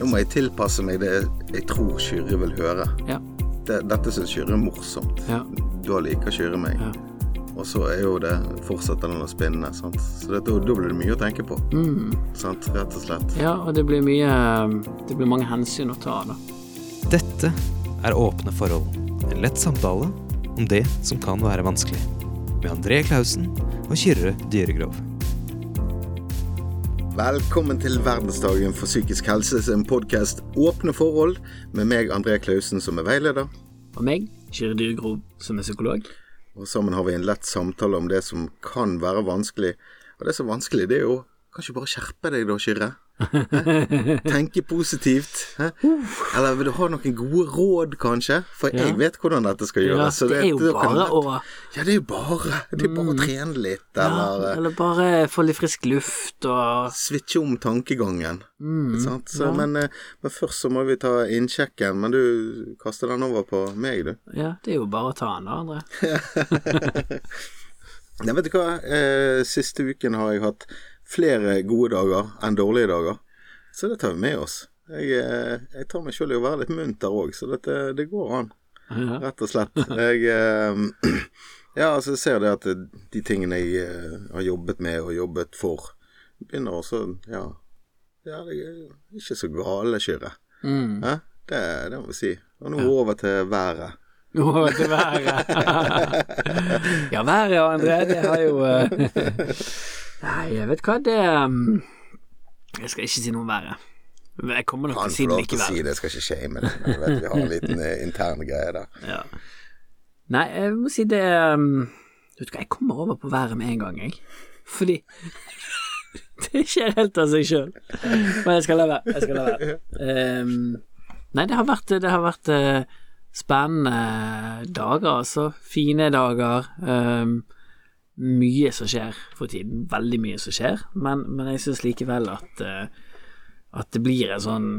Nå må jeg tilpasse meg det jeg tror Kyrre vil høre. Ja. Det, dette syns Kyrre er morsomt. Ja. Da liker Kyrre meg. Ja. Og så er jo det fortsetter den å spinne. Sant? Så det, da da blir det mye å tenke på. Mm. Sant? Rett og slett. ja, og det blir mye Det blir mange hensyn å ta, da. Dette er Åpne forhold. En lett samtale om det som kan være vanskelig. Med André Klausen og Kyrre Dyregrov. Velkommen til verdensdagen for psykisk helse en podkast Åpne forhold, med meg André Klausen som er veileder. Og meg, Kyrre Dyregrov, som er psykolog. Og sammen har vi en lett samtale om det som kan være vanskelig. Og det som er vanskelig, det er jo Kan ikke bare skjerpe deg da, Kyrre? Tenke positivt. Eller vil du ha noen gode råd, kanskje? For jeg vet hvordan dette skal gjøres. Ja, det er jo kan bare å Ja, det er jo bare Det er bare å trene litt, eller ja, Eller bare få litt frisk luft og switche om tankegangen. mm, Sant? Så, ja. men, eh, men først så må vi ta innsjekken. Men du kaster den over på meg, du. Ja, det er jo bare å ta den da, André. Nei, vet du hva. Eh, siste uken har jeg hatt flere gode dager enn dårlige dager. Så det tar vi med oss. Jeg, eh, jeg tar meg sjøl i å være litt munter òg, så dette, det går an. Ja. Rett og slett. Jeg eh, Ja, altså, jeg ser det at de tingene jeg eh, har jobbet med og jobbet for, begynner også Ja, ja det er ikke så gale, Kyrre. Mm. Ja, Det, det må vi si. Og nå over til været. Nå over til været. ja, været, André, det har jo Nei, jeg vet hva, det er... Jeg skal ikke si noe verre. Jeg kommer nok til å si lov til å si det, jeg skal ikke shame det. Men vet, vi har en liten eh, intern greie der. Ja. Nei, jeg må si det Du Vet du hva, jeg kommer over på været med en gang, jeg. Fordi Det skjer helt av seg sjøl. Men jeg skal la være. Jeg skal la være. Um, nei, det har vært, det har vært uh, spennende dager, altså. Fine dager. Um, mye som skjer for tiden. Veldig mye som skjer. Men, men jeg syns likevel at, eh, at det blir en sånn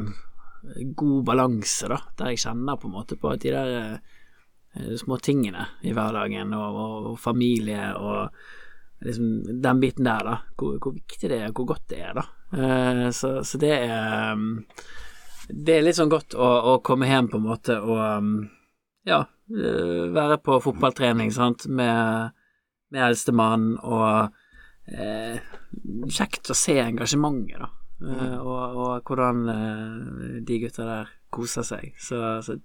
god balanse, da. Der jeg kjenner på en måte på at de der eh, små tingene i hverdagen, og, og, og familie og liksom den biten der, da. Hvor, hvor viktig det er, hvor godt det er, da. Eh, så, så det er Det er litt sånn godt å, å komme hjem på en måte og um, ja, eh, være på fotballtrening, sant, med, med eldstemann, og eh, kjekt å se engasjementet, da. Eh, og, og hvordan eh, de gutta der koser seg. Så, så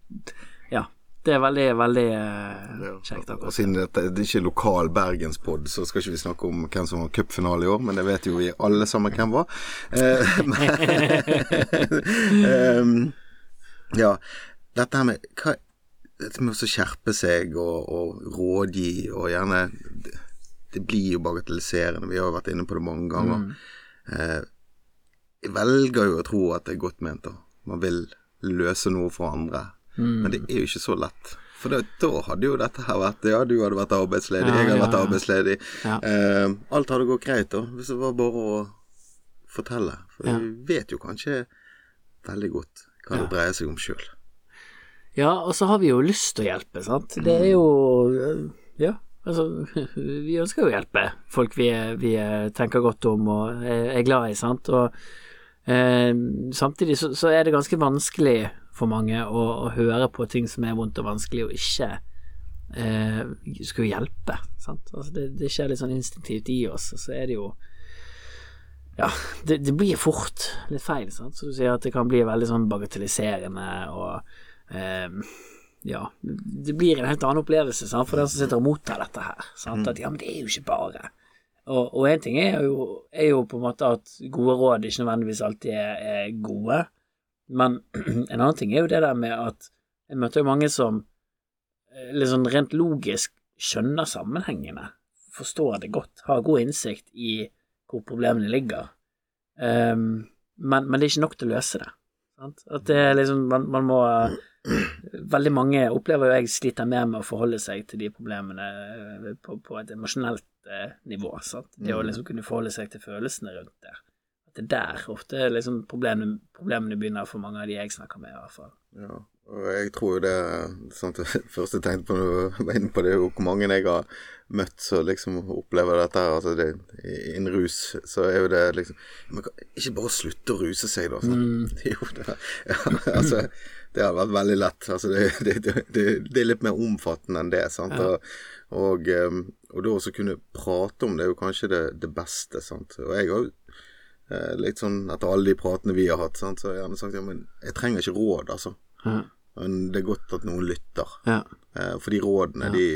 ja. Det er veldig, veldig eh, kjekt Og siden dette det er ikke lokal bergenspod, så skal ikke vi snakke om hvem som var cupfinale i år, men det vet jo vi alle sammen hvem var. Men, ehm, ja, dette her med hva, Dette med å skjerpe seg og, og rådgi og gjerne det, det blir jo bagatelliserende. Vi har jo vært inne på det mange ganger. Eh, jeg velger jo å tro at det er godt ment. da. Man vil løse noe for andre. Men det er jo ikke så lett. For da, da hadde jo dette her vært Ja, du hadde vært arbeidsledig, Ja, jeg hadde ja, vært arbeidsledig. Ja. Eh, alt hadde gått greit da, hvis det var bare å fortelle. For vi vet jo kanskje veldig godt hva det dreier seg om sjøl. Ja, og så har vi jo lyst til å hjelpe, sant. Det er jo øh, Ja, altså Vi ønsker jo å hjelpe folk vi, vi tenker godt om og er glad i, sant. Og eh, samtidig så, så er det ganske vanskelig for mange å, å høre på ting som er vondt og vanskelig, og ikke eh, skulle hjelpe, sant. Altså det, det skjer litt sånn instinktivt i oss, og så er det jo ja, det, det blir fort litt feil, sant. Så du sier at det kan bli veldig sånn bagatelliserende og Ehm, ja, det blir en helt annen opplevelse sant, for den som sitter og mottar dette her. Sant? At ja, men det er jo ikke bare. Og, én en ting er jo, er jo på en måte at gode råd ikke nødvendigvis alltid er, er gode, men en annen ting er jo det der med at jeg møter jo mange som liksom rent logisk skjønner sammenhengene, forstår det godt, har god innsikt i hvor problemene ligger, um, men, men det er ikke nok til å løse det. Sant? At det er liksom man, man må Veldig mange opplever jo jeg sliter mer med å forholde seg til de problemene eh, på, på et emosjonelt eh, nivå. Sant? Det å liksom kunne forholde seg til følelsene rundt det. At det er der ofte liksom problemene, problemene begynner for mange av de jeg snakker med, i hvert fall. Ja, og jeg tror jo det sånn, Det første jeg tenkte på når var inne på det, jo hvor mange jeg har møtt som liksom opplever dette her. Altså det, Innen rus så er jo det liksom Men ikke bare slutte å ruse seg, da. Mm. Jo, det, ja, altså, det har vært veldig lett. Altså det, det, det, det er litt mer omfattende enn det. Sant? Og, og, um, og da også kunne prate om det er jo kanskje det, det beste. Sant? Og jeg har eh, litt sånn etter alle de pratene vi har hatt, sant? så har jeg gjerne sagt ja, men jeg trenger ikke råd, altså. Ja. Men det er godt at noen lytter. Ja. Eh, for de rådene, de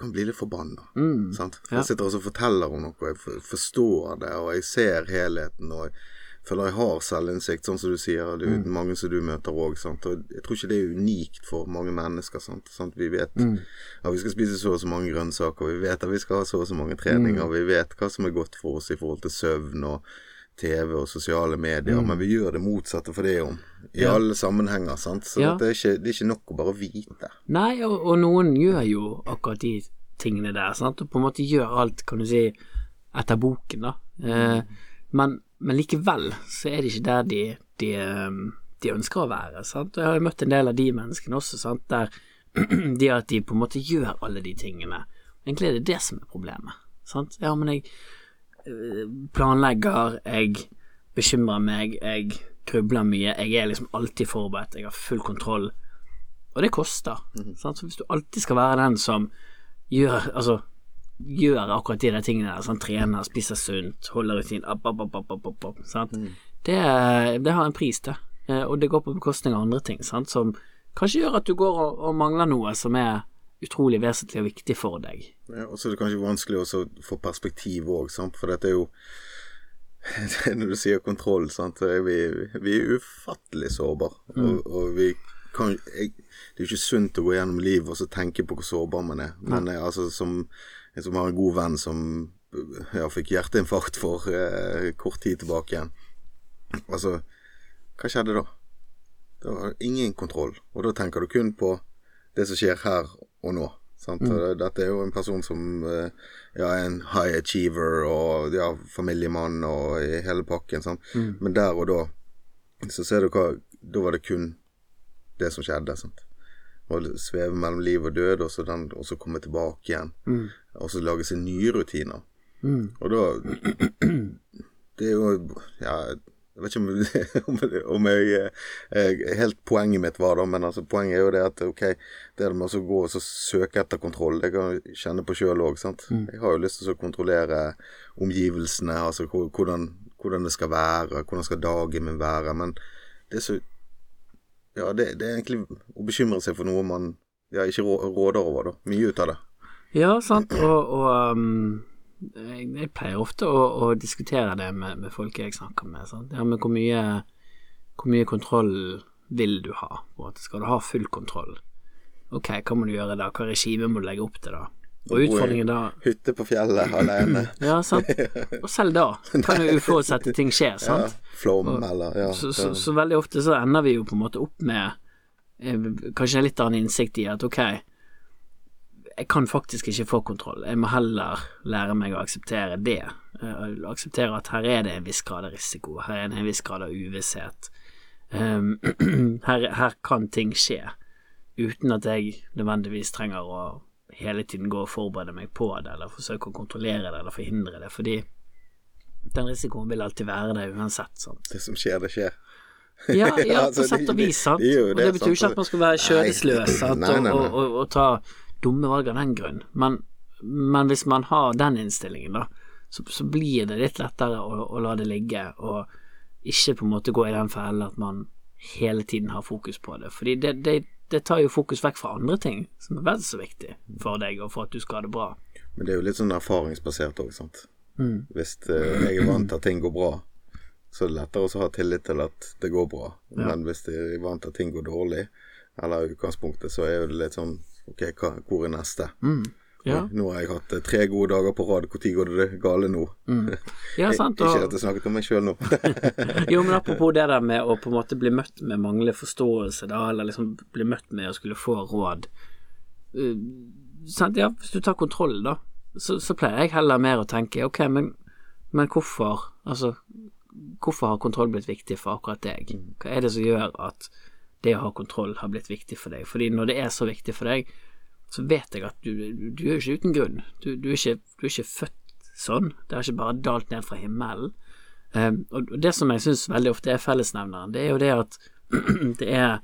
kan bli litt forbanna. Mm. Sant? Ja. Jeg sitter også og forteller om noe, jeg forstår det, og jeg ser helheten. Og jeg føler jeg har selvinnsikt, sånn som du sier. Det er Mm. mange som du møter òg. Jeg tror ikke det er unikt for mange mennesker. Sant? Sant? Vi vet Mm. at vi skal spise så og så mange grønnsaker, vi vet at vi skal ha så og så mange treninger, Mm. vi vet hva som er godt for oss i forhold til søvn og TV og sosiale medier, Mm. men vi gjør det motsatte for det om. I Ja. alle sammenhenger, sant. Så Ja. det, er ikke, det er ikke nok å bare vite. Nei, og, og noen gjør jo akkurat de tingene der, sant, og på en måte gjør alt, kan du si, etter boken, da. Eh, men, men likevel så er det ikke der de, de, eh, de ønsker å være, sant. Og jeg har jo møtt en del av de menneskene også, sant, der de at de på en måte gjør alle de tingene. Egentlig er det det som er problemet, sant. Ja, men jeg eh, planlegger, jeg bekymrer meg, jeg grubler mye, jeg er liksom alltid forberedt, jeg har full kontroll. Og det koster. sant? Så hvis du alltid skal være den som gjør Altså gjør akkurat de der tingene der, sånn, trener, spiser sunt, holder rutin, opp, opp, opp, opp, opp, opp, sant? Det, det har en pris, det. Eh, Og det går på bekostning av andre ting, sant? som kanskje gjør at du går og, og mangler noe som er utrolig vesentlig og viktig for deg. Ja, og så er det kanskje vanskelig å få perspektiv òg, for dette er jo Når du sier kontroll, sant, vi, vi er ufattelig sårbare. Og, og vi kan jeg, Det er jo ikke sunt å gå gjennom livet og så tenke på hvor sårbar man er. Men ja. altså, som en som har en god venn som ja, fikk hjerteinfarkt for eh, kort tid tilbake igjen. Altså, hva skjedde da? Det var ingen kontroll. Og da tenker du kun på det som skjer her og nå. Sant? Og Dette er jo en person som eh, ja, er en high achiever og ja, familiemann og i hele pakken. Sant? Men der og da så ser du hva Da var det kun det som skjedde. Sant? Å sveve mellom liv og død, og så, den, og så komme tilbake igjen. Og så lage seg nye rutiner. Og da Det er jo Ja, jeg vet ikke om, om, jeg, jeg Helt poenget mitt var da, men altså poenget er jo det at ok, det med å gå og så søke etter kontroll, det kan jeg kjenne på sjøl òg, sant. Jeg har jo lyst til å kontrollere omgivelsene, altså hvordan, hvordan det skal være, hvordan skal dagen min være, men det er så Ja, det, det er egentlig å bekymre seg for noe man ja, ikke rå, råder over, da. Mye ut av det. Ja, sant, og, og um, jeg, jeg pleier ofte å, å diskutere det med, med folk jeg snakker med. Sant? Ja, men hvor mye, hvor mye kontroll vil du ha? Skal du ha full kontroll? Ok, hva må du gjøre da? Hva regime må du legge opp til da? Og utfordringen da Hytte på fjellet alene. Ja, sant. Og selv da kan jo uforutsette ting skje, Ja, sant. flom eller ja. Så, så, så veldig ofte så ender vi jo på en måte opp med eh, kanskje en litt annen innsikt i at ok, jeg kan faktisk ikke få kontroll, jeg må heller lære meg å akseptere det. Eh, akseptere at her er det en viss grad av risiko, her er det en viss grad av uvisshet. Um, her, her kan ting skje uten at jeg nødvendigvis trenger å hele tiden gå og forberede meg på det, eller forsøke å kontrollere det eller forhindre det, fordi den risikoen vil alltid være der uansett. Sant? det som skjer, det skjer. Ja, ja Altså, på sett og vis, sant. det og det det, betyr jo ikke at man skal være kjødesløs sant? Nei, nei, Og, nei. og, og, og ta dumme valg av den grunn. Men, men hvis man har den innstillingen, da, så, så blir det litt lettere å, å la det ligge, og ikke på en måte gå i den fellen at man hele tiden har fokus på det. Fordi det, det, det tar jo fokus vekk fra andre ting som er vel så viktig for deg, og for at du skal ha det bra. Men det er jo litt sånn erfaringsbasert òg, sant. Mm. Hvis eh, jeg er vant til at ting går bra, så er det lettere å ha tillit til at det går bra. Ja. Men hvis jeg er vant til at ting går dårlig, eller i utgangspunktet, så er det litt sånn Ok, hva, hvor er neste? Mm. Ja, Nå har jeg hatt eh, tre gode dager på rad, når går det gale nå? ja sant. Ikke at jeg snakket om meg sjøl nå. Jo, men apropos det der med å på en måte bli møtt med manglende forståelse, da, eller liksom bli møtt med å skulle få råd. Uh, sant? Ja, hvis du tar kontroll, da, så, så pleier jeg heller mer å tenke ok, men Men hvorfor, altså, hvorfor har kontroll blitt viktig for akkurat deg? Hva er det som gjør at det å ha kontroll har blitt viktig for deg? Fordi når det er så viktig for deg, så vet jeg at du, du, du er jo ikke uten grunn. Du, du, er ikke, du er ikke født sånn. Det har ikke bare dalt ned fra himmelen. Um, og det som jeg syns veldig ofte er fellesnevneren, det er jo det at det er,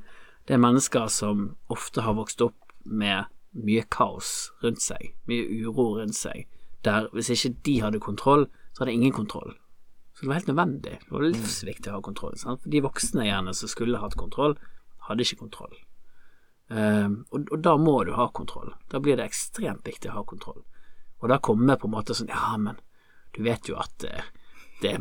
det er mennesker som ofte har vokst opp med mye kaos rundt seg, mye uro rundt seg, der hvis ikke de hadde kontroll, så hadde ingen kontroll. Så det var helt nødvendig, det var livsviktig å ha kontroll. Sant? For de voksne gjerne som skulle hatt kontroll, hadde ikke kontroll. Um, og, og, da må du ha kontroll. Da blir det ekstremt viktig å ha kontroll. Og da kommer på en måte sånn Ja, men du vet jo at uh, det,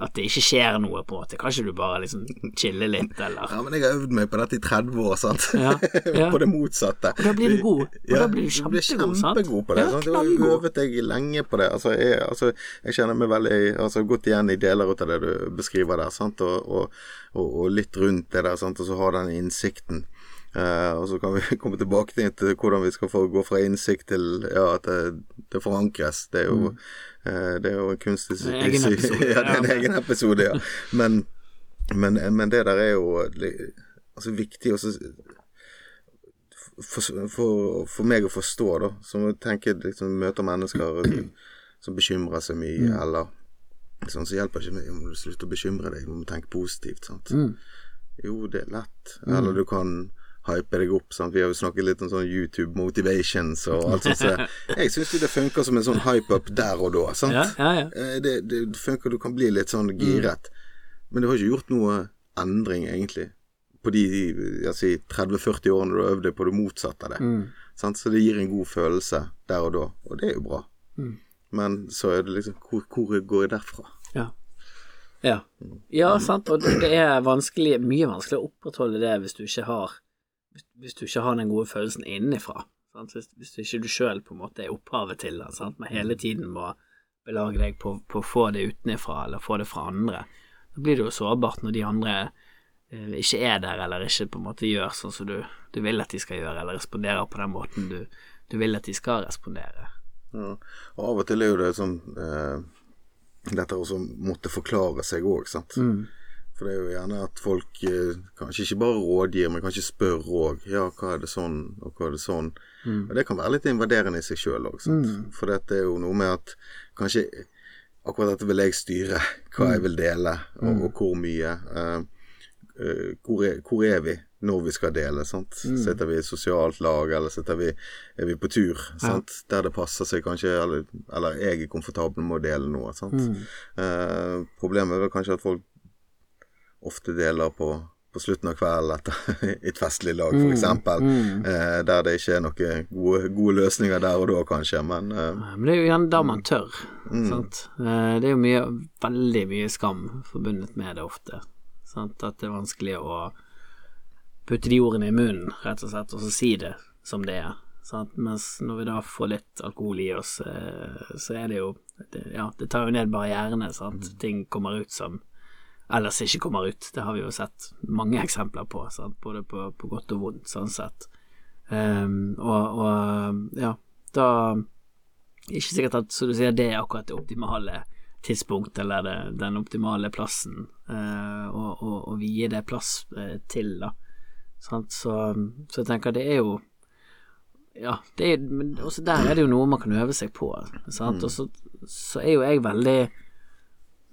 at det ikke skjer noe, på en måte. Kan ikke du bare liksom chille litt, eller Ja, men jeg har øvd meg på dette i 30 år, sant. Ja, ja. på det motsatte. Og da blir du god. Og Ja, da blir du blir kjempegod, sant? kjempegod på det. Ja, sant? Jeg har knallgod. øvet deg lenge på det. Altså, jeg, altså, jeg kjenner meg veldig altså, godt igjen i deler av det du beskriver der, sant? Og, og, og, og litt rundt det der, sant? og så ha den innsikten. Eh, og så kan vi komme tilbake til, hvordan vi skal få gå fra innsikt til ja, at det, det forankres. Det er jo, eh, det er jo en kunstig Mm. En egen episode, ja, det er en egen episode, ja. Men, men, men det der er jo altså, viktig også for, for, for meg å forstå, da, som å tenke liksom, møter mennesker som bekymrer seg mye, eller sånn, så hjelper ikke meg om du slutter å bekymre deg, du må tenke positivt. Sant? Mm. Jo, det er lett. Eller du kan hype deg opp. Sant? Vi har jo snakket litt om sånn YouTube motivations og alt sånt. Så jeg syns det funker som en sånn hype-up der og da. Sant? Ja, ja, ja. Eh, Det, det funker, du kan bli litt sånn giret. Men du har ikke gjort noe endring, egentlig, på de si, 30-40 årene du øvde på det motsatte av det. Mm. Sant? Så det gir en god følelse der og da, og det er jo bra. Mm. Men så er det liksom Hvor, hvor går jeg derfra? Ja. Ja. ja, sant, og det det er vanskelig, mye vanskelig å opprettholde det hvis du ikke har hvis- du ikke har den gode følelsen innenfra. Hvis, hvis du ikke du sjøl på en måte er opphavet til den, sant? men hele tiden må belage deg på, på å få det utenfra eller få det fra andre. Da blir det jo sårbart når de andre eh, ikke er der, eller ikke på en måte gjør sånn som du, du vil at de skal gjøre, eller responderer på den måten du, du vil at de skal respondere. Ja. Og av og til er jo det sånn eh, Dette å måtte forklare seg òg, sant. Mm. For det er jo gjerne at folk eh, kanskje ikke bare rådgir, men kanskje spør òg. Ja, hva er det sånn, og hva er det sånn? Mm. Og det kan være litt invaderende i seg sjøl òg, mm. For dette er jo noe med at kanskje akkurat dette vil jeg styre, hva jeg vil dele, og, og hvor mye. Eh, eh, hvor, er, hvor er vi når vi skal dele? Sant? Sitter vi i et sosialt lag, eller vi, er vi på tur? Sant? Der det passer seg kanskje, eller, eller jeg er komfortabel med å dele noe. Sant? Eh, problemet er vel kanskje at folk ofte deler på, på slutten av kvelden etter et festlig lag, for eksempel. Eh, der det ikke er noen gode, gode løsninger der og da, kanskje, men eh, Men det er jo gjerne da man tør. Sant? Eh, Det er jo mye, veldig mye skam forbundet med det ofte. Sant? At det er vanskelig å putte de ordene i munnen, rett og slett, og så si det som det er. Sant? Mens når vi da får litt alkohol i oss, eh, så er det jo det, Ja, det tar jo ned barrierene, sant. Ting kommer ut som ellers ikke kommer ut. Det har vi jo sett mange eksempler på, sant? både på, på godt og vondt, sånn sett. Um, og, og ja, da ikke sikkert at så du sier, det er akkurat det optimale tidspunkt eller det, den optimale plassen eh, å, å, å vie det plass uh, til, da. Sant? Så, så jeg tenker det er jo Ja, det er, men også der er det jo noe man kan øve seg på. Sant? Og så, så er jo jeg veldig eh?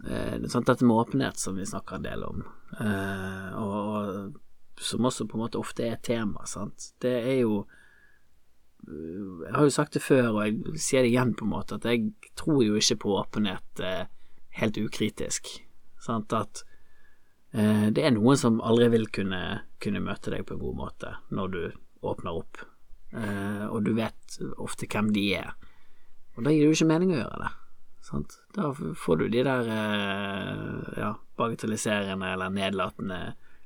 Dette med åpenhet som vi snakker en del om, eh, og, og som også på en måte ofte er et tema, sant. Det er jo jeg har jo sagt det før, og jeg sier det igjen, på en måte, at jeg tror jo ikke på åpenhet eh, helt ukritisk. Sant? At eh, det er noen som aldri vil kunne, kunne møte deg på en god måte når du åpner opp, eh, og du vet ofte hvem de er. Og da gir det jo ikke mening å gjøre det. Sant? Da får du de der eh, ja, bagatelliserende eller nedlatende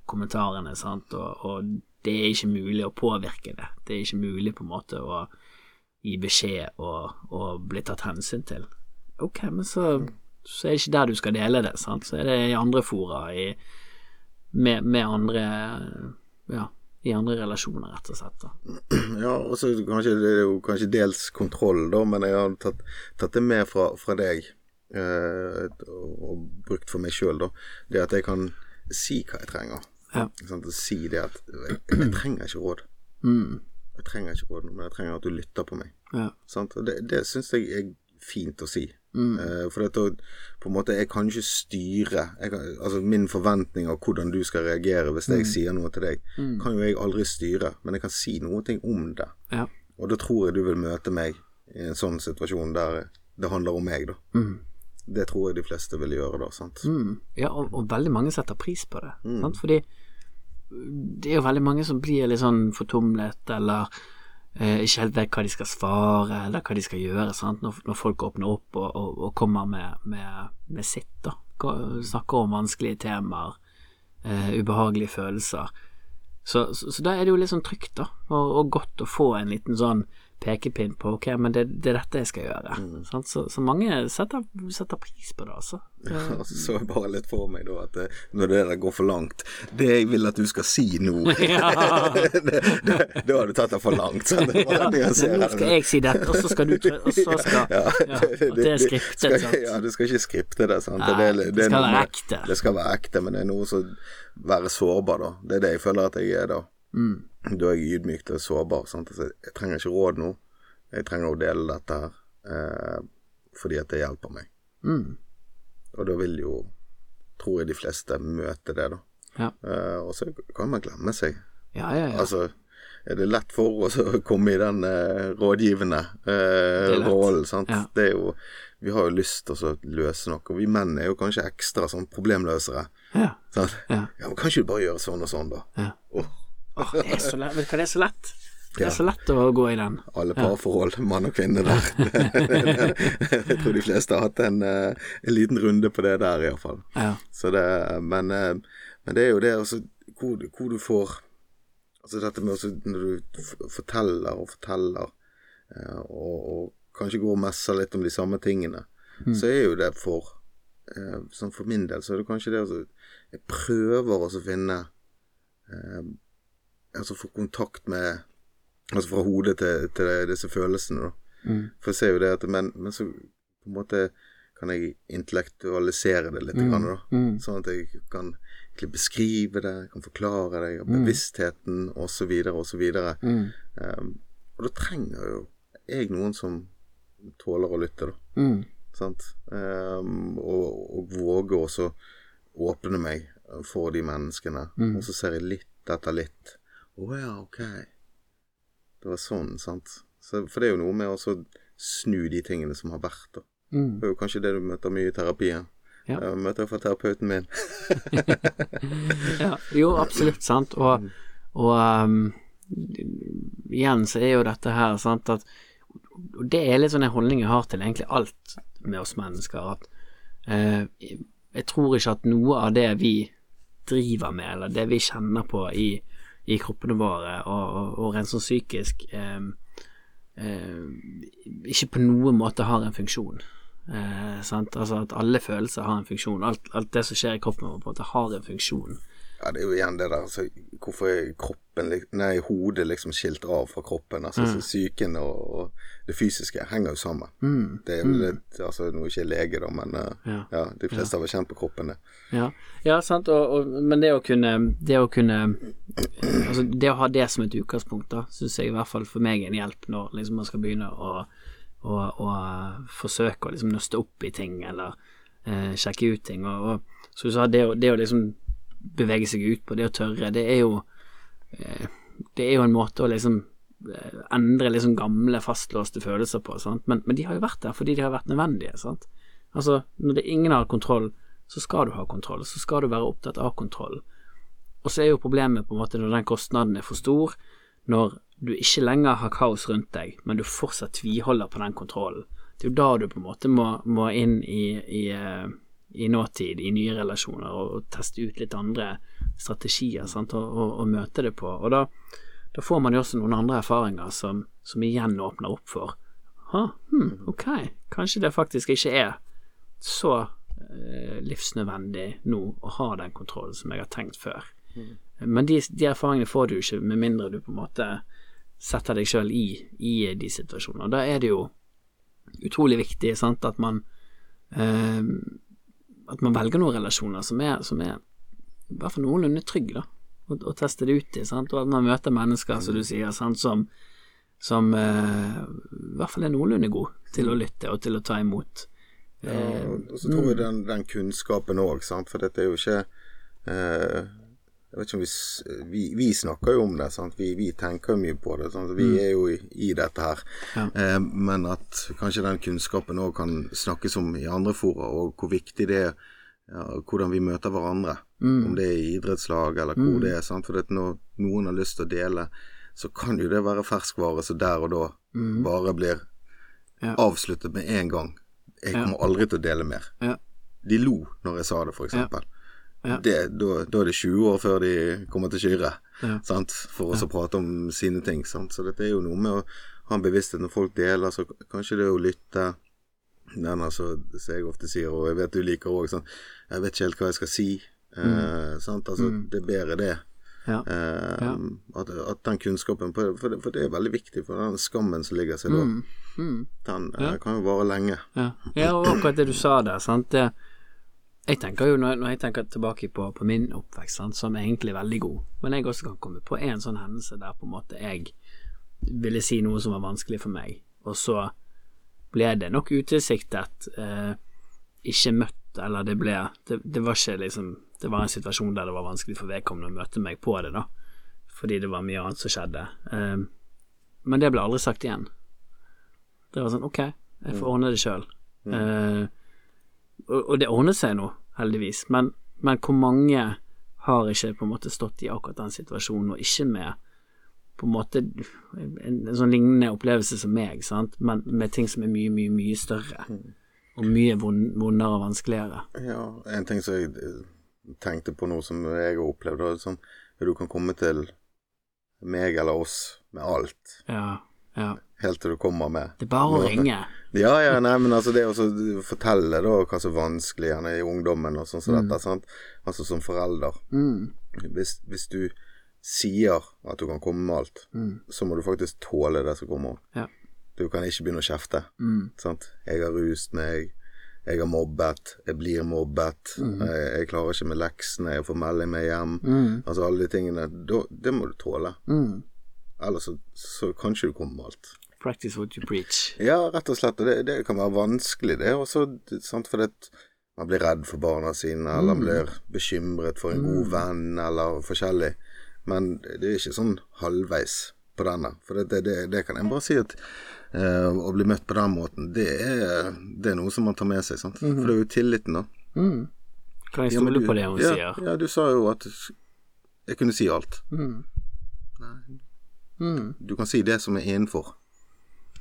kommentarene, sant, og, og det er ikke mulig å påvirke det. Det er ikke mulig på en måte å gi beskjed og, og bli tatt hensyn til. Ok, men så, så er det ikke der du skal dele det, sant. Så er det i andre fora, i, med, med andre Ja, i andre relasjoner, rett og slett. Da. Ja, og så kanskje det er jo kanskje dels kontroll, da, men jeg har tatt, tatt det med fra, fra deg eh, og, brukt for meg sjøl, da, det at jeg kan si hva jeg trenger. Ja. Sånn, si det at jeg, jeg trenger ikke råd. Mm. Jeg trenger ikke råd, men jeg trenger at du lytter på meg. Ja. Sånn, det, det syns jeg er fint å si. Mm. Uh, for dette, på en måte, jeg kan ikke styre kan, Altså Min forventning av hvordan du skal reagere hvis Mm. jeg sier noe til deg, kan jo jeg aldri styre, men jeg kan si noe om det. Ja. Og da tror jeg du vil møte meg i en sånn situasjon der det handler om meg, da. Mm. Det tror jeg de fleste vil gjøre da, sant. Mm. Ja, og, og veldig mange setter pris på det. Sant? Fordi det er jo veldig mange som blir litt sånn fortumlet, eller ikke helt vet hva de skal svare, eller hva de skal gjøre? Når, når folk åpner opp og, og, og kommer med, med, med sitt, da. Snakker om vanskelige temaer, eh, ubehagelige følelser. Så, så, så da er det jo litt sånn trygt, da, og, og godt å få en liten sånn pekepinn på ok, men det, det er dette jeg skal gjøre. Sant? Så, så mange setter, setter pris på det, altså. Ja, Og så så jeg bare litt for meg da at eh, når det der går for langt Det jeg vil at du skal si nå det, det, Da har du tatt det for langt. Sånn, Det det ser Nå skal jeg si dette, og så skal du. Og så skal ja, at det er skriptet, skal, sant. Ja, du skal ikke skripte det. Sant? Nei, det, det skal noe være ekte. Det skal være ekte, men det er noe som Være sårbar, da. Det er det jeg føler at jeg er da. Mm. Da er jeg ydmyk og sårbar. Sant? Altså, jeg trenger ikke råd nå. Jeg trenger å dele dette her eh, fordi at det hjelper meg. Mm. Og da vil jo, tror jeg de fleste møte det, da. Ja. Eh, og så kan man glemme seg. Ja, ja, ja. Altså, er det lett for oss å komme i den eh, rådgivende eh, rollen, sant. Ja. Det er jo Vi har jo lyst til å løse noe. Og vi menn er jo kanskje ekstra sånn problemløsere. ja. Sant? Ja. Ja, men kan ikke du bare gjøre sånn og sånn, da? ja. Åh, Åh, det er så lett. Vet du hva, det er så lett. Det er så lett å gå i den. alle parforhold, mann og kvinne der. jeg tror de fleste har hatt en, eh, en liten runde på det der, iallfall. Ja. Så det, men, eh, men det er jo det altså, hvor, hvor du får Altså dette med også når du forteller og forteller, eh, og, og kanskje går og messer litt om de samme tingene, så er jo det for Sånn for min del så er det kanskje det altså Jeg prøver også å finne Altså få kontakt med Altså fra hodet til, til disse følelsene, da. Mm. For jeg ser jo det at Men, men så på en måte kan jeg intellektualisere det litt, grann, da. Mm. Sånn at jeg kan beskrive det, kan forklare det, Mm. bevisstheten osv. osv. Mm. Um, og da trenger jo jeg noen som tåler å lytte, da. Mm. Sant? Um, og, og våge også åpne meg for de menneskene. Mm. Og så ser jeg litt etter litt. Å ja, ok. Det var sånn, sant. Så, for det er jo noe med å snu de tingene som har vært, da. Mm. Det er jo kanskje det du møter mye i terapien. Ja. Jeg møter iallfall terapeuten min. Ja, jo, absolutt, sant. Og, og um, igjen så er jo dette her, sant, at og det er litt sånn en holdning jeg har til egentlig alt med oss mennesker, at uh, jeg tror ikke at noe av det vi driver med, eller det vi kjenner på i, i kroppene våre, og, og, og rent sånn psykisk, eh, eh, ikke på noen måte har en funksjon. Eh? Altså at alle følelser har en funksjon. Alt, alt det som skjer i kroppen vår, på en måte har en funksjon. Ja, det er jo igjen det der altså, Hvorfor er kroppen Nei, hodet liksom skilt av fra kroppen? Altså mm. psyken og, og det fysiske henger jo sammen. Mm. Det er jo litt Altså, nå er ikke lege, da, men eh, Ja. ja, de fleste har vel kjent på kroppen, det. Ja, ja sant, og, og, men det å kunne Det å kunne Altså, det å ha det som et utgangspunkt, da, syns jeg i hvert fall for meg er en hjelp når liksom man skal begynne å, å, å forsøke å liksom nøste opp i ting, eller eh, sjekke ut ting, og, og så du sa, det å, det å liksom bevege seg ut på, det å tørre, det er jo eh, Det er jo en måte å liksom eh, endre liksom gamle, fastlåste følelser på, men, men de har jo vært der fordi de har vært nødvendige, sant. Altså, når det ingen har kontroll, så skal du ha kontroll, så skal du være opptatt av kontroll. Og så er jo problemet på en måte når den kostnaden er for stor, når du ikke lenger har kaos rundt deg, men du fortsatt tviholder på den kontrollen. Det er jo da du på en måte må, må inn i, i, eh, i nåtid, i nye relasjoner, og, og teste ut litt andre strategier sant, og, og, og møte det på. Og da, da får man jo også noen andre erfaringer som, som igjen åpner opp for hm, ok, kanskje det faktisk ikke er så eh, livsnødvendig nå å ha den kontrollen som jeg har tenkt før. Men de, de erfaringene får du ikke med mindre du på en måte setter deg sjøl i, i de situasjonene. Og da er det jo utrolig viktig sant, at man eh, At man velger noen relasjoner som er, som er i hvert fall noenlunde trygge, da. Og, og teste det ut i, sant. Og at man møter mennesker, som du sier, sant, som, som eh, i hvert fall er noenlunde gode til å lytte og til å ta imot. Ja, og så tror jeg den, den kunnskapen òg, for dette er jo ikke eh, Jeg vet ikke om vi, vi Vi snakker jo om det, sant. Vi, vi tenker mye på det. Sant? Vi er jo i, i dette her. Ja. Eh, men at kanskje den kunnskapen òg kan snakkes om i andre fora, og hvor viktig det er ja, hvordan vi møter hverandre. Om det er i idrettslag eller hvor det er. Sant? For når noen har lyst til å dele, så kan jo det være ferskvare som der og da bare blir Ja. avsluttet med en gang. Jeg kommer aldri til å dele mer. Ja. De lo når jeg sa det, eksempel. Ja. Da, er det 20 år før de kommer til syre, Ja. sant? for å prate om sine ting. Sant? Så dette er jo noe med å ha en bevissthet når folk deler, så kanskje det er å lytte. Den altså, som jeg ofte sier, og jeg vet du liker òg, sånn Jeg vet ikke helt hva jeg skal si. Eh, sant? Altså, Det er bedre det. Ja. Eh, Ja. at, at den kunnskapen for, det, for det er veldig viktig, for den skammen som ligger seg da, Mm. den eh, kan jo vare lenge. Ja. ja, og akkurat det du sa der, sant. Det, jeg tenker jo, når, jeg tenker tilbake på, på min oppvekst, sant, som er egentlig veldig god, men jeg også kan komme på en sånn hendelse der på en måte jeg ville si noe som var vanskelig for meg, og så ble det nok utilsiktet eh, ikke møtt, eller det ble det, det var ikke liksom Det var en situasjon der det var vanskelig for vedkommende å møte meg på det, da, fordi det var mye annet som skjedde. Eh, men det ble aldri sagt igjen. Det var sånn ok, jeg får ordne det sjøl. Eh, og, og det ordnet seg nå, heldigvis, men, men hvor mange har ikke på en måte stått i akkurat den situasjonen, og ikke med på en måte en, en sånn lignende opplevelse som meg, sant, men med ting som er mye, mye, mye større. Og mye vondere og vanskeligere. Ja, en ting som jeg eh, tenkte på nå som jeg har opplevd, er at du kan komme til meg eller oss med alt, Ja, ja. helt til du kommer med Det er bare å ringe. Ja, ja, nei, men altså det å fortelle da hva som er vanskelig gjerne i ungdommen og sånn som dette, sant. Altså som forelder. Mm, Hvis, hvis du sier at du kan komme med alt, mm, så må du faktisk tåle det som kommer. ja. Du kan ikke begynne å kjefte. Mm, Sant? Jeg har rust meg, jeg har mobbet, jeg blir mobbet, jeg, jeg klarer ikke med leksene, jeg får melding med hjem. mm, Altså alle de tingene. Da, det må du tåle. mm. Ellers så, så kan ikke du komme med alt. Practice what you preach. Ja, rett og slett. Og det, det kan være vanskelig, det også. Sant? For det, man blir redd for barna sine, eller man blir bekymret for en god venn, eller forskjellig. Men det er ikke sånn halvveis på denne. For det, det, det, kan jeg bare si at uh, å bli møtt på den måten, det er, det er noe som man tar med seg. Sant? For det er jo tilliten, da. Mm. Kan jeg Ja, stole du- på det hun ja, sier? Ja, du sa jo at jeg kunne si alt. Mm. Mm. Du kan si det som er innenfor.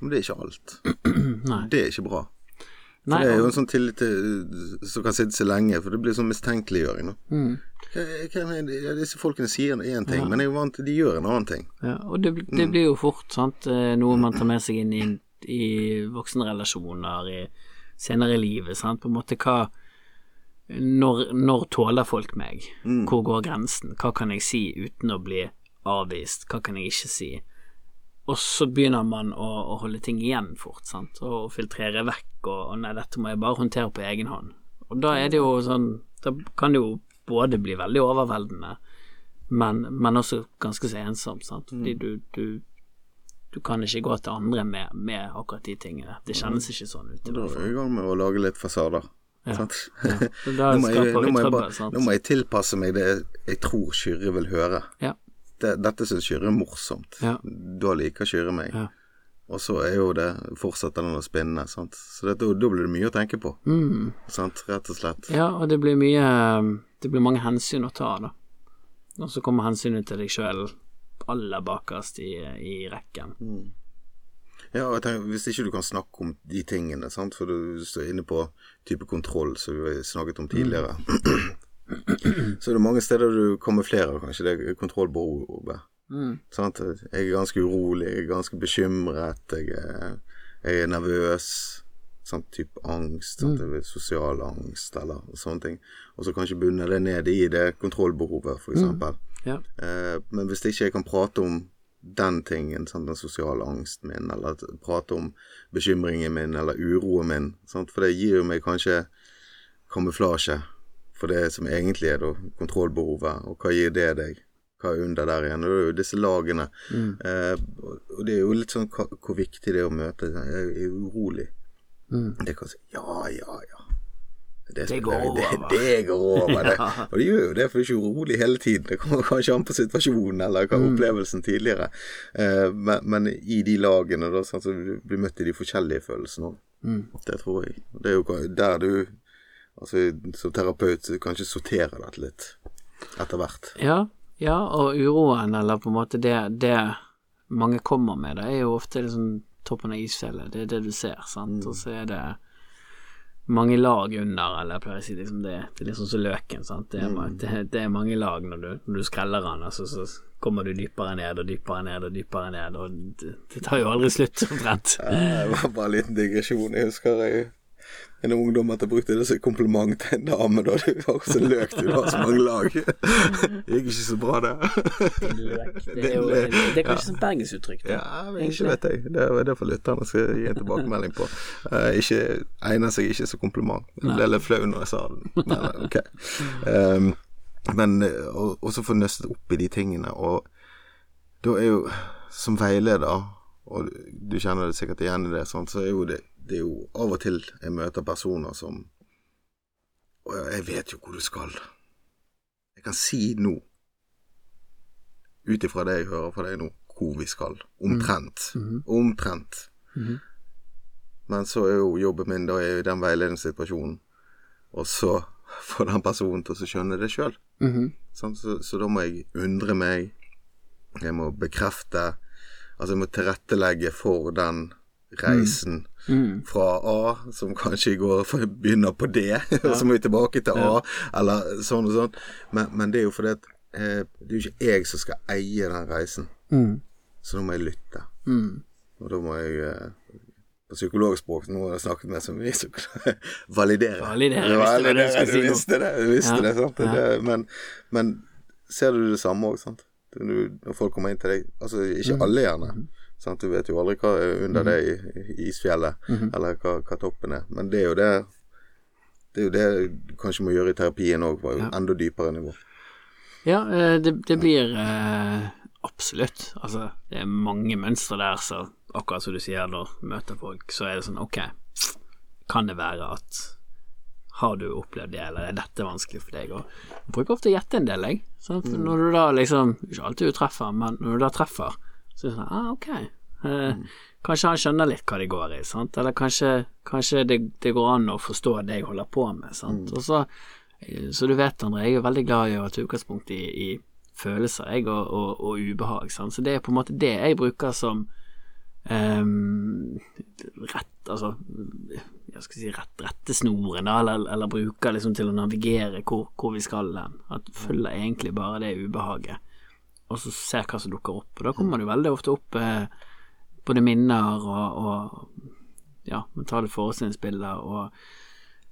Men det er ikke alt. Det er ikke bra. For Nei, det er jo en sånn tillit til, som kan sitte så lenge, for det blir sånn mistenkeliggjøring. Mm. Disse folkene sier én ting, men jeg er vant til de gjør en annen ting. Ja, og det, det Mm. blir jo fort sant, eh, noe man tar med seg inn i, i voksenrelasjoner i, senere i livet. Sant? På en måte hva når, når tåler folk meg? Mm. Hvor går grensen? Hva kan jeg si uten å bli avvist? Hva kan jeg ikke si? Og så begynner man å, å holde ting igjen fort, sant, og filtrere vekk, og, og nei, dette må jeg bare håndtere på egen hånd. Og da er det jo sånn Da kan det jo både bli veldig overveldende, men, men også ganske så ensomt, sant, fordi du, du du kan ikke gå til andre med, med akkurat de tingene. Det kjennes ikke sånn ut. Da er vi i gang med å lage litt fasader. Ja. Ja. Nå må, jeg, nå, må jeg trøbbel, bare, sant. nå må jeg tilpasse meg det jeg tror Kyrre vil høre. Ja. Det, dette syns Kyrre er morsomt. Ja. Da liker Kyrre meg. Ja. Og så er jo det fortsetter den å spinne. Sant? Så det, da, blir det mye å tenke på. Mm. Sant? Rett og slett. Ja, og det blir mye Det blir mange hensyn å ta, da. Og så kommer hensynet til deg sjøl aller bakerst i, i rekken. Ja, og jeg tenker, Hvis ikke du kan snakke om de tingene, sant? for du står inne på type kontroll som vi snakket om tidligere, så er det mange steder du kamuflerer kanskje det kontrollbehovet. Mm. Sånn Jeg er ganske urolig, jeg er ganske bekymret, jeg er, jeg er nervøs. Sånn Type angst, sånn, er sosial angst eller sånne ting. Og så kanskje bunne det ned i det kontrollbehovet, for eksempel. Ja. Eh, men hvis ikke jeg kan prate om den tingen, sånn, den sosiale angsten min, eller prate om bekymringen min eller uroen min. sånn, For det gir jo meg kanskje kamuflasje for det som egentlig er da kontrollbehovet, og hva gir det deg? Hva er under der igjen? Og det er jo disse lagene. Eh, og det er jo litt sånn hvor viktig det er å møte Jeg er urolig. Mm. Det kan si ja, ja, ja. Det, Det går det, over. det, det går over. Det. Ja. Og det gjør jo det, for du er ikke urolig hele tiden. Det kommer kanskje an på situasjonen eller hva Mm. opplevelsen tidligere. Eh, men, men i de lagene, da, sånn, så du blir møtt i de forskjellige følelsene òg. Mm. Det tror jeg. Det er jo der du Altså, som terapeut så kanskje sortere dette litt etter hvert. Ja, ja, og uroen, eller på en måte det, det mange kommer med, det er jo ofte liksom toppen av isfjellet. Det er det du ser, sant. Og så er det mange lag under, eller jeg pleier å si liksom det, det er liksom så som løken, sant. Det er, mm. det, det er mange lag når du, når du skreller den, altså, så kommer du dypere ned og dypere ned og dypere ned, og det, det tar jo aldri slutt, omtrent. ja, Det var bare en liten digresjon. Jeg husker jeg en ungdom at jeg brukte det som kompliment til en dame. Da du var så løk, du har så mange lag. Det gikk ikke så bra, det. Løk, det er jo det er kanskje sånn bergensuttrykk. det. Ja, men ikke vet jeg. Det er det for lytterne skal gi en tilbakemelding på. Uh, ikke, egner seg ikke som kompliment. Jeg ble litt flau når jeg sa det. Men, okay. Um, men eh, og, og så få nøstet opp i de tingene, og da er jo som veileder, og du kjenner det sikkert igjen i det, sånn, så er jo det, det er jo av og til jeg møter personer som Og jeg vet jo hvor du skal. Jeg kan si nå, ut ifra det jeg hører fra deg nå, hvor vi skal. Omtrent. Omtrent. Men så er jo jobben min da er i den veiledningssituasjonen, og så får den personen til å skjønne det sjøl. Mhm. Så, så da må jeg undre meg, jeg må bekrefte, altså jeg må tilrettelegge for den reisen Mm. fra A, som kanskje går begynner på D, og så må vi tilbake til A, eller sånn og sånn. Men, men det er jo fordi at eh, det er jo ikke jeg som skal eie den reisen, Mm. så da må jeg lytte. Mm. Og da må jeg eh, på psykologspråk nå har jeg snakket med så mye, så validere. validere. Validere, visste du du visste det, du visste Ja, det, sant? ja. Det, men, men ser du det samme òg, sant? Du, når folk kommer inn til deg Altså, ikke Mm. alle gjerne. Mhm. Sant? Du vet jo aldri hva er under det i, mm isfjellet, Mhm. eller hva, hva toppen er. Men det er jo det Det er jo det du kanskje må gjøre i terapien òg, på Ja. enda dypere nivå. Ja, eh, det, det blir eh, absolutt. Altså, det er mange mønstre der, så akkurat som du sier, når du møter folk, så er det sånn, ok, kan det være at har du opplevd det, eller er dette vanskelig for deg? Og jeg bruker ofte å gjette en del, jeg. For når du da liksom Ikke alltid du treffer, men når du da treffer, så er det sånn Ah, ok. Eh, Kanskje han skjønner litt hva det går i, sant? Eller kanskje, kanskje det, det går an å forstå det jeg holder på med, sant. Og så så du vet, André, jeg er veldig glad i å ta utgangspunkt i, i følelser, jeg, og, og, og ubehag. Sant? Så det er på en måte det jeg bruker som um, rett Altså, jeg skal si rett, rettesnoren, da, eller, eller bruker liksom til å navigere hvor, hvor vi skal hen. At følger egentlig bare det ubehaget, og så ser hva som dukker opp. Og da kommer jo veldig ofte opp eh, både minner og, og ja, mentale forestillingsbilder og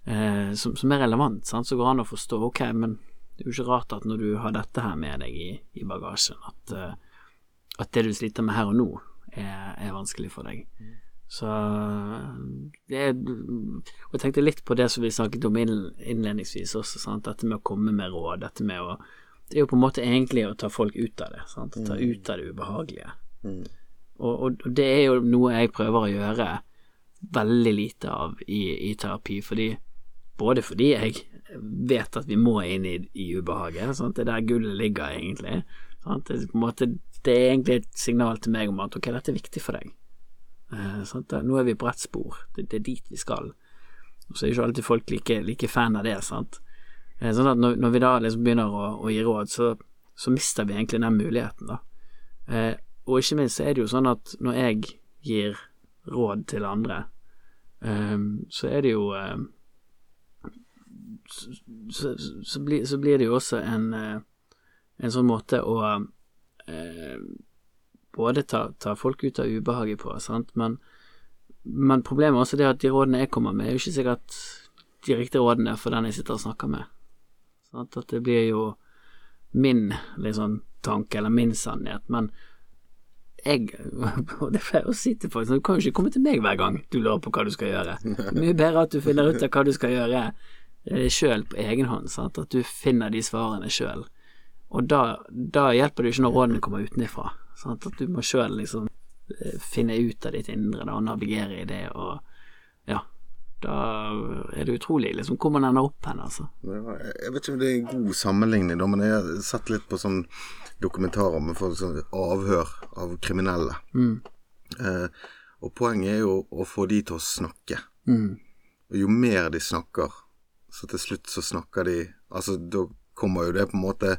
eh, som, som er relevant, sant? så går det an å forstå ok, men det er jo ikke rart at når du har dette her med deg i, i bagasjen, at, eh, at det du sliter med her og nå, er, er vanskelig for deg. Så det er Og jeg tenkte litt på det som vi snakket om innledningsvis også, sant? dette med å komme med råd, dette med å Det er jo på en måte egentlig å ta folk ut av det, sant? å ta ut av det ubehagelige. Mm. Og, og, det er jo noe jeg prøver å gjøre veldig lite av i, i terapi, fordi både fordi jeg vet at vi må inn i, i ubehaget, sant? det er der gullet ligger egentlig. Sant? Det, er på en måte, det er egentlig et signal til meg om at ok, dette er viktig for deg. Eh, sant? Nå er vi på rett spor, det, det er dit vi skal. Og så er ikke alltid folk like, like fan av det, sant. Eh, Sånn at når, vi da liksom begynner å, å gi råd, så, så mister vi egentlig den muligheten, da. Eh, og ikke minst så er det jo sånn at når jeg gir råd til andre, eh, så er det jo eh, så, så, blir, så blir det jo også en, eh, en sånn måte å eh, både ta, ta folk ut av ubehaget på, sant, men, men problemet er også det at de rådene jeg kommer med, er jo ikke sikkert de riktige rådene for den jeg sitter og snakker med. Sant? At det blir jo min liksom, tanke eller min sannhet, men jeg Og det pleier å si til folk, så du kan jo ikke komme til meg hver gang du lurer på hva du skal gjøre. Mye bedre at du finner ut av hva du skal gjøre sjøl på egen hånd, sant? at du finner de svarene sjøl. Og da, da, hjelper det jo ikke når rådene kommer utenfra. At du må sjøl liksom eh, finne ut av ditt indre da, og navigere i det, og. Da er det utrolig liksom hvor man ender opp hen, altså. Jeg vet ikke om det er en god sammenligning, da, men jeg har sett litt på sånn dokumentarer med folk som avhør av kriminelle. Mm. Eh, og poenget er jo å få de til å snakke. Mm. Og jo mer de snakker, så til slutt så snakker de Altså, da kommer jo det på en måte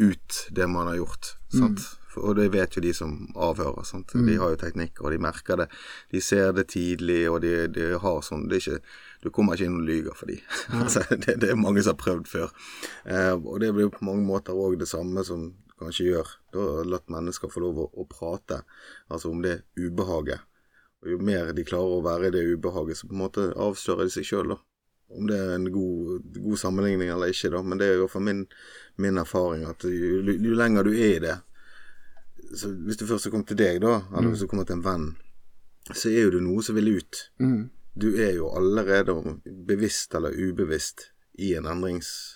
ut, det man har gjort. Sant? Og det vet jo de som avhører. Sant? De har jo teknikker, og de merker det. De ser det tidlig, og de, de har sånn det er ikke, Du kommer ikke inn og lyver for de. altså, det, det er mange som har prøvd før. Eh, og det blir jo på mange måter òg det samme som kanskje gjør. Da har latt mennesker få lov å, å prate altså om det ubehaget. Og jo mer de klarer å være i det ubehaget, så på en måte avslører de seg sjøl, da. Om det er en god, god sammenligning eller ikke, da, men det er jo for min, min erfaring at jo, jo lenger du er i det så Hvis du først har kommet til deg, da, eller hvis du kommer til en venn, så er jo du noe som vil ut. Mm. Du er jo allerede, bevisst eller ubevisst, i en endrings...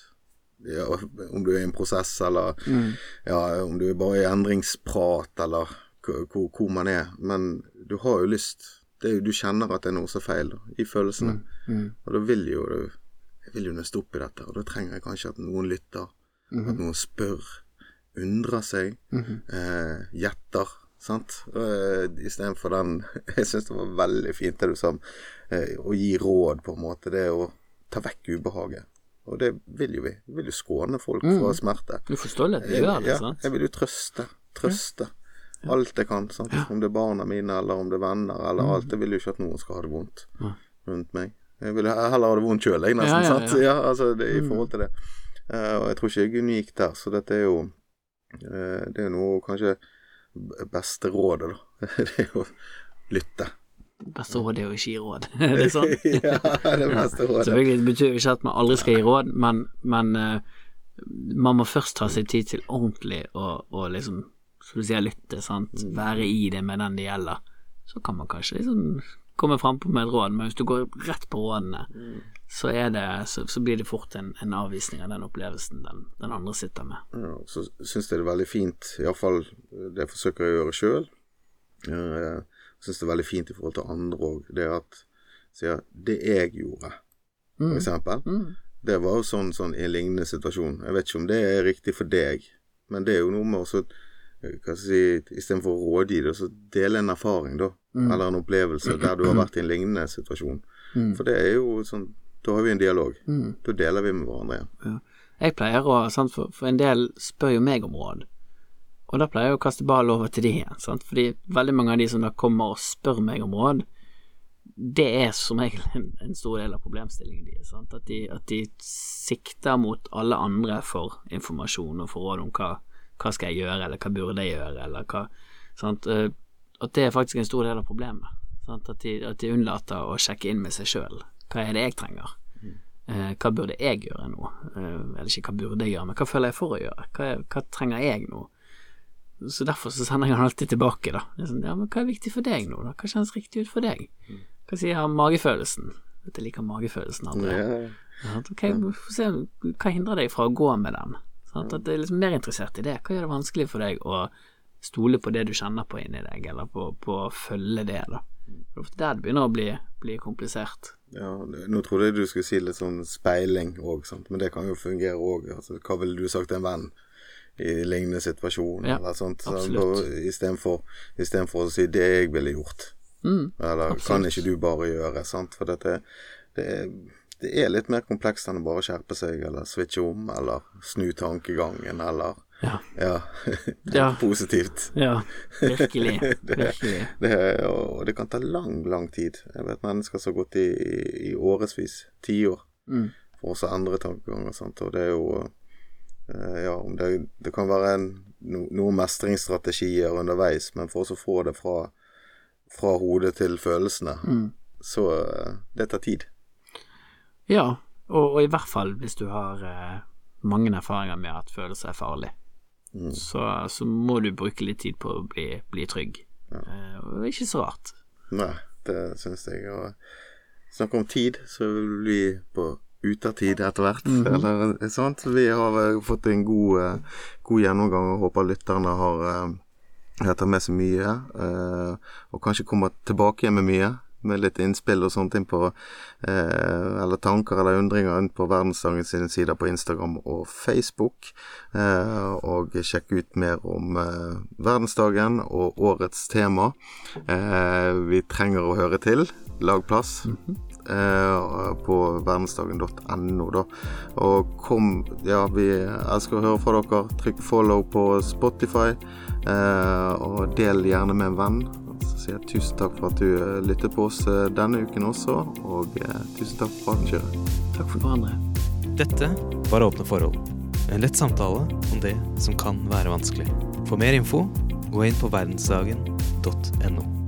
Ja, om du er i en prosess, eller Mm. ja, om du er bare i endringsprat, eller hvor, hvor, man er. Men du har jo lyst. Det jo, du kjenner at det er noe som er feil da, i følelsene. Mm. Og da vil jo du Jeg vil jo nøste opp i dette, og da trenger jeg kanskje at noen lytter. At noen spør, undrer seg, eh, gjetter. Sant? Uh, Istedenfor den Jeg syns det var veldig fint det du sa, eh, å gi råd, på en måte. Det å ta vekk ubehaget. Og det vil jo vi. Vi vil jo skåne folk fra smerte. Du forstår litt, du gjør det, Ja, sant? jeg vil jo trøste. Trøste. Alt jeg kan. Sant? Om det er barna mine, eller om det er venner, eller Mm. alt. Jeg vil jo ikke at noen skal ha det vondt rundt meg. Jeg vil heller ha det vondt sjøl, jeg, nesten. Ja, ja, sant? ja. Mm. Ja, altså, det, I forhold til det. Uh, og jeg tror ikke jeg er unik der, så dette er jo eh, Det er noe kanskje beste rådet, da. det er å lytte. Beste råd er å ikke gi råd. det er sånn. ja, det beste rådet. Selvfølgelig det betyr ikke at man aldri skal gi råd, men, men eh, man må først ta seg tid til ordentlig å å liksom, som du sier, lytte, sant. Være i det med den det gjelder. Så kan man kanskje liksom komme frampå med et råd, men hvis du går rett på rådene, så, er det, så, så blir det fort en, en avvisning av den opplevelsen den, den andre sitter med. Ja, så syns jeg det er veldig fint, iallfall det forsøker jeg å gjøre sjøl. Jeg syns det er veldig fint i forhold til andre òg, det at sier det jeg gjorde, for eksempel, det var jo sånn, sånn i en lignende situasjon. Jeg vet ikke om det er riktig for deg, men det er jo noe med eh, hva skal jeg si, Istedenfor å rådgi det, så dele en erfaring, da. Eller en opplevelse der du har vært i en lignende situasjon. For det er jo sånn Da har vi en dialog. Da deler vi med hverandre igjen. Ja. Jeg pleier å, sant, for, for en del spør jo meg om råd, og da pleier jeg å kaste ball over til de igjen, sant, fordi veldig mange av de som da kommer og spør meg om råd, det er som regel en, en stor del av problemstillingen sant, at de, at de sikter mot alle andre for informasjon og for råd om hva, hva skal jeg gjøre, eller hva burde jeg gjøre, eller hva, sant, eh, at det er faktisk en stor del av problemet, sant, at de, at de unnlater å sjekke inn med seg selv, hva er det jeg trenger, Eh, hva burde jeg gjøre nå? Eh, eller ikke hva burde jeg gjøre, men hva føler jeg for å gjøre? Hva, hva trenger jeg nå? Så derfor så sender jeg han alltid tilbake, da. Sånn, ja, men hva er viktig for deg nå, da? Hva kjennes riktig ut for deg? Hva sier magefølelsen? Vet jeg liker magefølelsen, André. Ja, ja. Ok, se hva hindrer deg fra å gå med den. Sant? At jeg er liksom mer interessert i det. Hva gjør det vanskelig for deg å stole på det du kjenner på inni deg, eller på, på å følge det, da? Det er der det begynner å bli, bli komplisert. Ja, nå trodde jeg du skulle si litt sånn speiling òg, men det kan jo fungere òg. Altså, hva ville du sagt til en venn i lignende situasjon, Ja, eller sånt? absolutt. Istedenfor å si 'det jeg ville gjort', Mm, eller 'kan ikke du bare gjøre', sant? For dette det er, det er litt mer komplekst enn å bare skjerpe seg, eller switche om, eller snu tankegangen, eller Ja. Ja. Ja. Positivt. Ja, virkelig. det, virkelig. det, og det kan ta lang, lang tid. Jeg vet mennesker som har gått i, i årevis, tiår, Mm. for å endre tankeganger. Sant? Og det er jo eh, Ja, det, det kan være en, no, noen mestringsstrategier underveis, men for å få det fra, fra hodet til følelsene, Mm. så eh, det tar tid. Ja, og, og i hvert fall hvis du har eh, mange erfaringer med at følelser er farlig, Mm. så, så må du bruke litt tid på å bli, bli trygg Eh, og det er ikke så rart. Nei, det syns jeg. Og snakk om tid, så vil vi på utertid etter hvert. Eller sånt. Vi har eh, fått en god, eh, god gjennomgang og håper lytterne har eh, har tatt med seg mye. eh, og kanskje kommer tilbake igjen med mye. Med litt innspill og sånne ting på eh, Eller tanker eller undringer inn på Verdensdagen sine sider på Instagram og Facebook. Eh, og sjekk ut mer om eh, verdensdagen og årets tema. Eh, vi trenger å høre til. Lag plass eh, på verdensdagen.no, da. Og kom Ja, vi elsker å høre fra dere. Trykk follow på Spotify, eh, og del gjerne med en venn. Så sier jeg tusen takk for at du lytter lyttet på oss eh, denne uken også, og eh, tusen takk for praten, Kyrre. Takk for hverandre. Dette var Åpne forhold. En lett samtale om det som kan være vanskelig. For mer info, gå inn på verdensdagen.no.